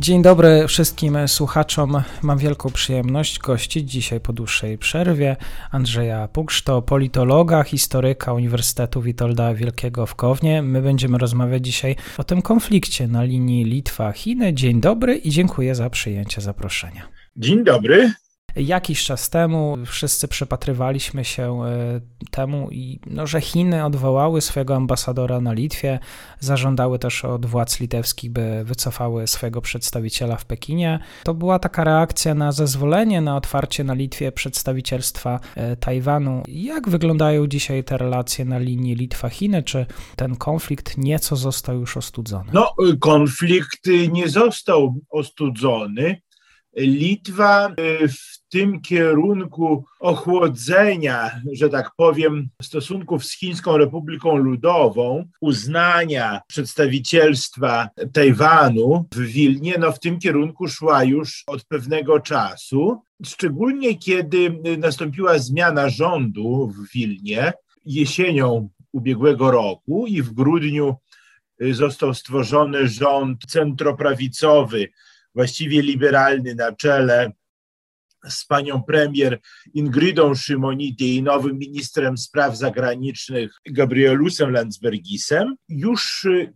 Dzień dobry wszystkim słuchaczom. Mam wielką przyjemność gościć dzisiaj po dłuższej przerwie Andrzeja Pugszto, politologa, historyka Uniwersytetu Witolda Wielkiego w Kownie. My będziemy rozmawiać dzisiaj o tym konflikcie na linii Litwa-Chiny. Dzień dobry i dziękuję za przyjęcie zaproszenia. Dzień dobry. Jakiś czas temu wszyscy przypatrywaliśmy się e, temu, no, że Chiny odwołały swojego ambasadora na Litwie, zażądały też od władz litewskich, by wycofały swojego przedstawiciela w Pekinie. To była taka reakcja na zezwolenie na otwarcie na Litwie przedstawicielstwa e, Tajwanu. Jak wyglądają dzisiaj te relacje na linii Litwa-Chiny? Czy ten konflikt nieco został już ostudzony? No, konflikt nie został ostudzony. Litwa y, w tym kierunku ochłodzenia, że tak powiem, stosunków z Chińską Republiką Ludową, uznania przedstawicielstwa Tajwanu w Wilnie, no w tym kierunku szła już od pewnego czasu. Szczególnie kiedy nastąpiła zmiana rządu w Wilnie jesienią ubiegłego roku i w grudniu został stworzony rząd centroprawicowy właściwie liberalny na czele z panią premier Ingridą Szymonity i nowym ministrem spraw zagranicznych Gabrielusem Landsbergisem, już y,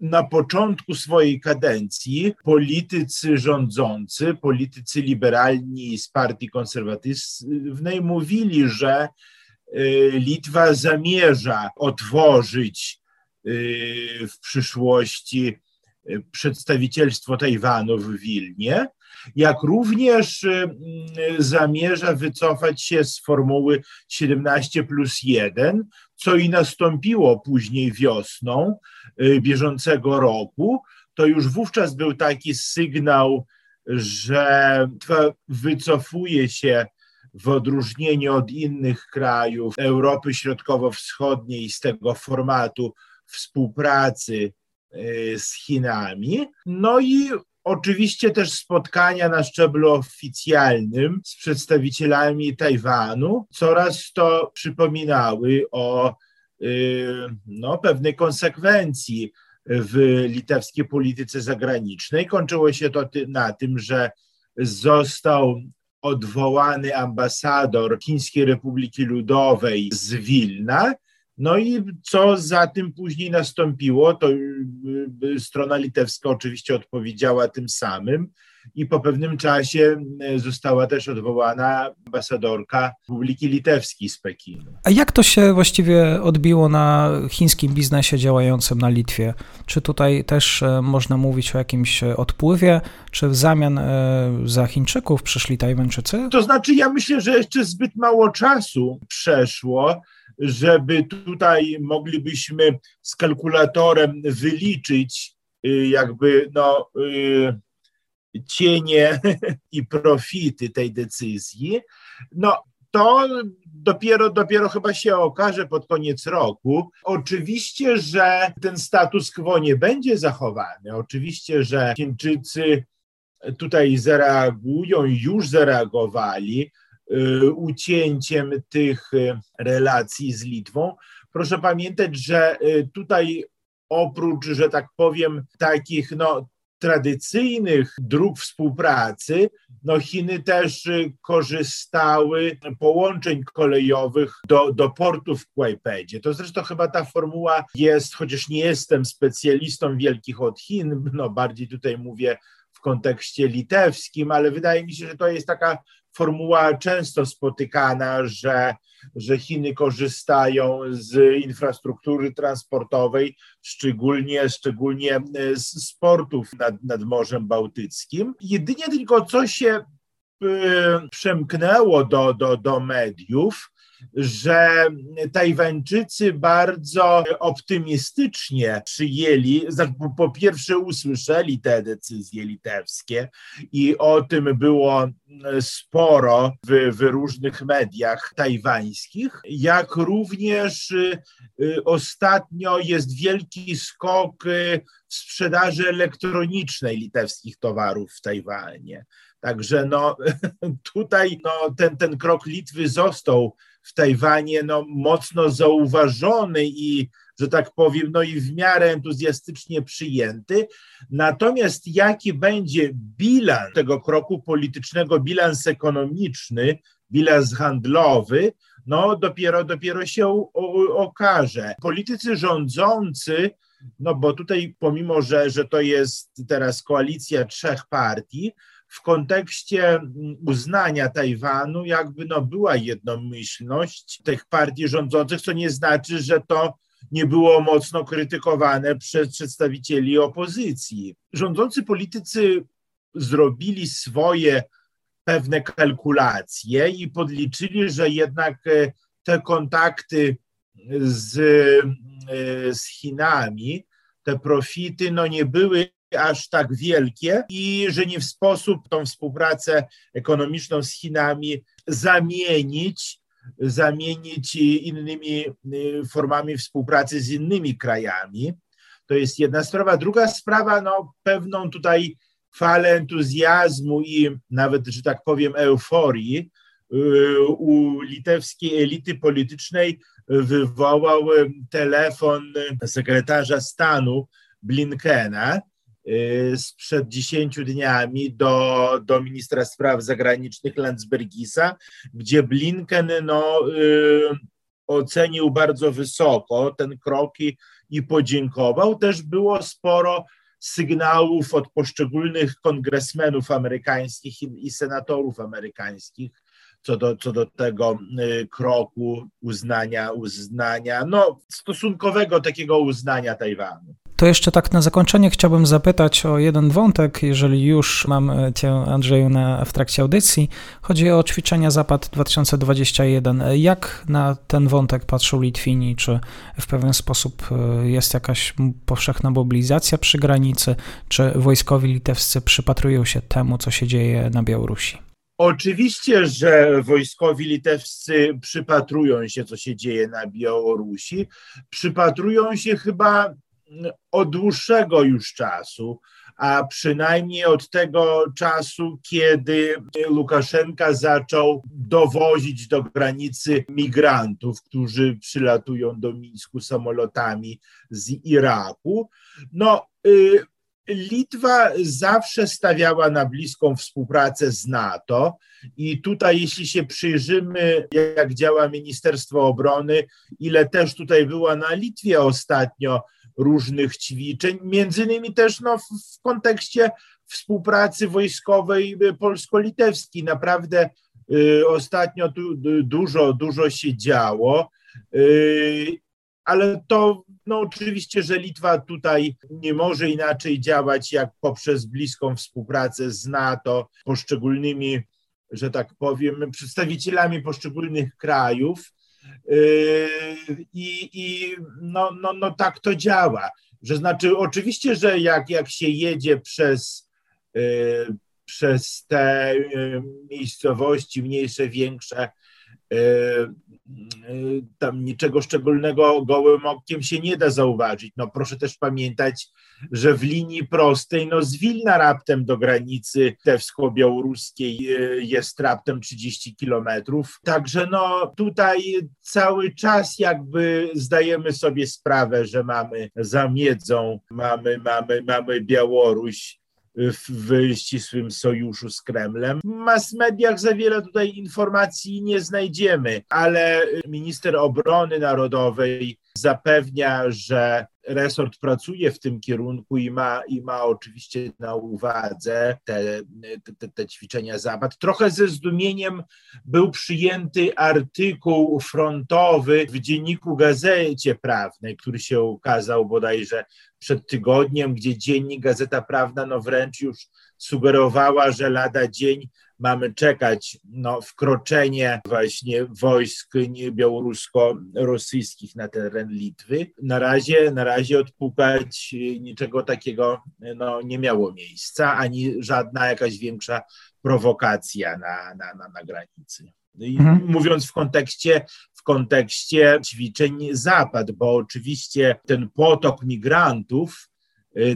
na początku swojej kadencji politycy rządzący, politycy liberalni z partii konserwatywnej mówili, że y, Litwa zamierza otworzyć y, w przyszłości przedstawicielstwo Tajwanu w Wilnie, jak również y, zamierza wycofać się z formuły 17 plus 1, co i nastąpiło później wiosną y, bieżącego roku. To już wówczas był taki sygnał, że wycofuje się w odróżnieniu od innych krajów Europy Środkowo-Wschodniej z tego formatu współpracy Y, z Chinami. No i oczywiście też spotkania na szczeblu oficjalnym z przedstawicielami Tajwanu coraz to przypominały o y, no, pewnej konsekwencji w litewskiej polityce zagranicznej. Kończyło się to na tym, że został odwołany ambasador Chińskiej Republiki Ludowej z Wilna, no i co za tym później nastąpiło, to y, y, strona litewska oczywiście odpowiedziała tym samym i po pewnym czasie y, została też odwołana ambasadorka Republiki Litewskiej z Pekinu. A jak to się właściwie odbiło na chińskim biznesie działającym na Litwie? Czy tutaj też e, można mówić o jakimś odpływie, czy w zamian e, za Chińczyków przyszli Tajwańczycy? To znaczy, ja myślę, że jeszcze zbyt mało czasu przeszło żeby tutaj moglibyśmy z kalkulatorem wyliczyć y, jakby no, y, cienie i profity tej decyzji. No, to dopiero, dopiero chyba się okaże pod koniec roku. Oczywiście, że ten status quo nie będzie zachowany. Oczywiście, że Chińczycy tutaj zareagują, już zareagowali. Y, ucięciem tych y, relacji z Litwą. Proszę pamiętać, że y, tutaj oprócz, że tak powiem, takich no, tradycyjnych dróg współpracy, no Chiny też korzystały połączeń kolejowych do, do w Kłajpedzie. To zresztą chyba ta formuła jest, chociaż nie jestem specjalistą wielkich od Chin, no bardziej tutaj mówię w kontekście litewskim, ale wydaje mi się, że to jest taka formuła często spotykana, że, że Chiny korzystają z infrastruktury transportowej, szczególnie, szczególnie z sportów nad, nad Morzem Bałtyckim. Jedynie tylko co się y, przemknęło do, do, do mediów, że Tajwańczycy bardzo optymistycznie przyjęli, po pierwsze usłyszeli te decyzje litewskie i o tym było sporo w, w różnych mediach tajwańskich, jak również y, ostatnio jest wielki skok y, w sprzedaży elektronicznej litewskich towarów w Tajwanie. Także no, tutaj no, ten, ten krok Litwy został w Tajwanie no, mocno zauważony i, że tak powiem, no i w miarę entuzjastycznie przyjęty. Natomiast jaki będzie bilans tego kroku politycznego, bilans ekonomiczny, bilans handlowy, no dopiero, dopiero się okaże. Politycy rządzący no bo tutaj pomimo, że, że to jest teraz koalicja trzech partii, w kontekście mm, uznania Tajwanu jakby no była jednomyślność tych partii rządzących, co nie znaczy, że to nie było mocno krytykowane przez przedstawicieli opozycji. Rządzący politycy zrobili swoje pewne kalkulacje i podliczyli, że jednak e, te kontakty z, e, z Chinami, te profity no nie były aż tak wielkie i że nie w sposób tą współpracę ekonomiczną z Chinami zamienić, zamienić innymi y, formami współpracy z innymi krajami. To jest jedna sprawa. Druga sprawa, no pewną tutaj falę entuzjazmu i nawet, że tak powiem, euforii y, u litewskiej elity politycznej wywołał telefon sekretarza stanu Blinkena, Y, sprzed 10 dniami do, do ministra spraw zagranicznych Landsbergisa, gdzie Blinken no, y, ocenił bardzo wysoko ten krok i, i podziękował. Też było sporo sygnałów od poszczególnych kongresmenów amerykańskich i, i senatorów amerykańskich co do, co do tego y, kroku uznania, uznania, no stosunkowego takiego uznania Tajwanu. To jeszcze tak na zakończenie chciałbym zapytać o jeden wątek, jeżeli już mam e, Cię, Andrzeju, na, w trakcie audycji. Chodzi o ćwiczenia Zapad 2021. Jak na ten wątek patrzą Litwini? Czy w pewien sposób e, jest jakaś powszechna mobilizacja przy granicy? Czy wojskowi litewscy przypatrują się temu, co się dzieje na Białorusi? Oczywiście, że wojskowi litewscy przypatrują się, co się dzieje na Białorusi. Przypatrują się chyba od dłuższego już czasu, a przynajmniej od tego czasu, kiedy Łukaszenka zaczął dowozić do granicy migrantów, którzy przylatują do Mińsku samolotami z Iraku. No, y, Litwa zawsze stawiała na bliską współpracę z NATO i tutaj, jeśli się przyjrzymy, jak działa Ministerstwo Obrony, ile też tutaj była na Litwie ostatnio różnych ćwiczeń, między innymi też no, w, kontekście współpracy wojskowej polsko-litewskiej. Naprawdę y, ostatnio tu dużo, dużo się działo, y, ale to no oczywiście, że Litwa tutaj nie może inaczej działać jak poprzez bliską współpracę z NATO, poszczególnymi, że tak powiem, przedstawicielami poszczególnych krajów. Yy, I, i no, no, no tak to działa. Że znaczy, oczywiście, że jak, jak się jedzie przez, yy, przez te yy, miejscowości mniejsze, większe, tam niczego szczególnego gołym okiem się nie da zauważyć. No proszę też pamiętać, że w linii prostej, no z Wilna raptem do granicy tewsko-białoruskiej e, jest raptem 30 kilometrów. Także no tutaj cały czas jakby zdajemy sobie sprawę, że mamy za miedzą, mamy, mamy, mamy Białoruś, w ścisłym sojuszu z Kremlem. W mass mediach za wiele tutaj informacji nie znajdziemy, ale minister obrony narodowej zapewnia, że resort pracuje w tym kierunku i ma, i ma oczywiście na uwadze te, te, te ćwiczenia Zapad. Trochę ze zdumieniem był przyjęty artykuł frontowy w dzienniku Gazecie Prawnej, który się ukazał bodajże przed tygodniem, gdzie dziennik Gazeta Prawna no wręcz już sugerowała, że lada dzień mamy czekać no, wkroczenie właśnie wojsk białorusko-rosyjskich na teren Litwy. Na razie, na razie odpukać niczego takiego no, nie miało miejsca, ani żadna jakaś większa prowokacja na, na, na, na granicy. Mhm. Mówiąc w kontekście, w kontekście ćwiczeń Zapad, bo oczywiście ten potok migrantów y,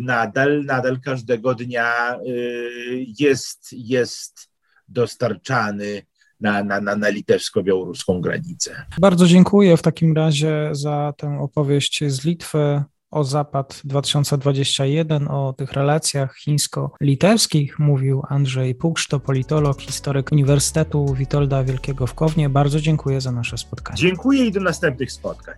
nadal, nadal każdego dnia y, jest, jest dostarczany na, na, na, na litewsko-białoruską granicę. Bardzo dziękuję w takim razie za tę opowieść z Litwy o Zapad 2021, o tych relacjach chińsko-litewskich mówił Andrzej Pukszto, politolog, historyk Uniwersytetu Witolda Wielkiego w Kownie. Bardzo dziękuję za nasze spotkanie. Dziękuję i do następnych spotkań.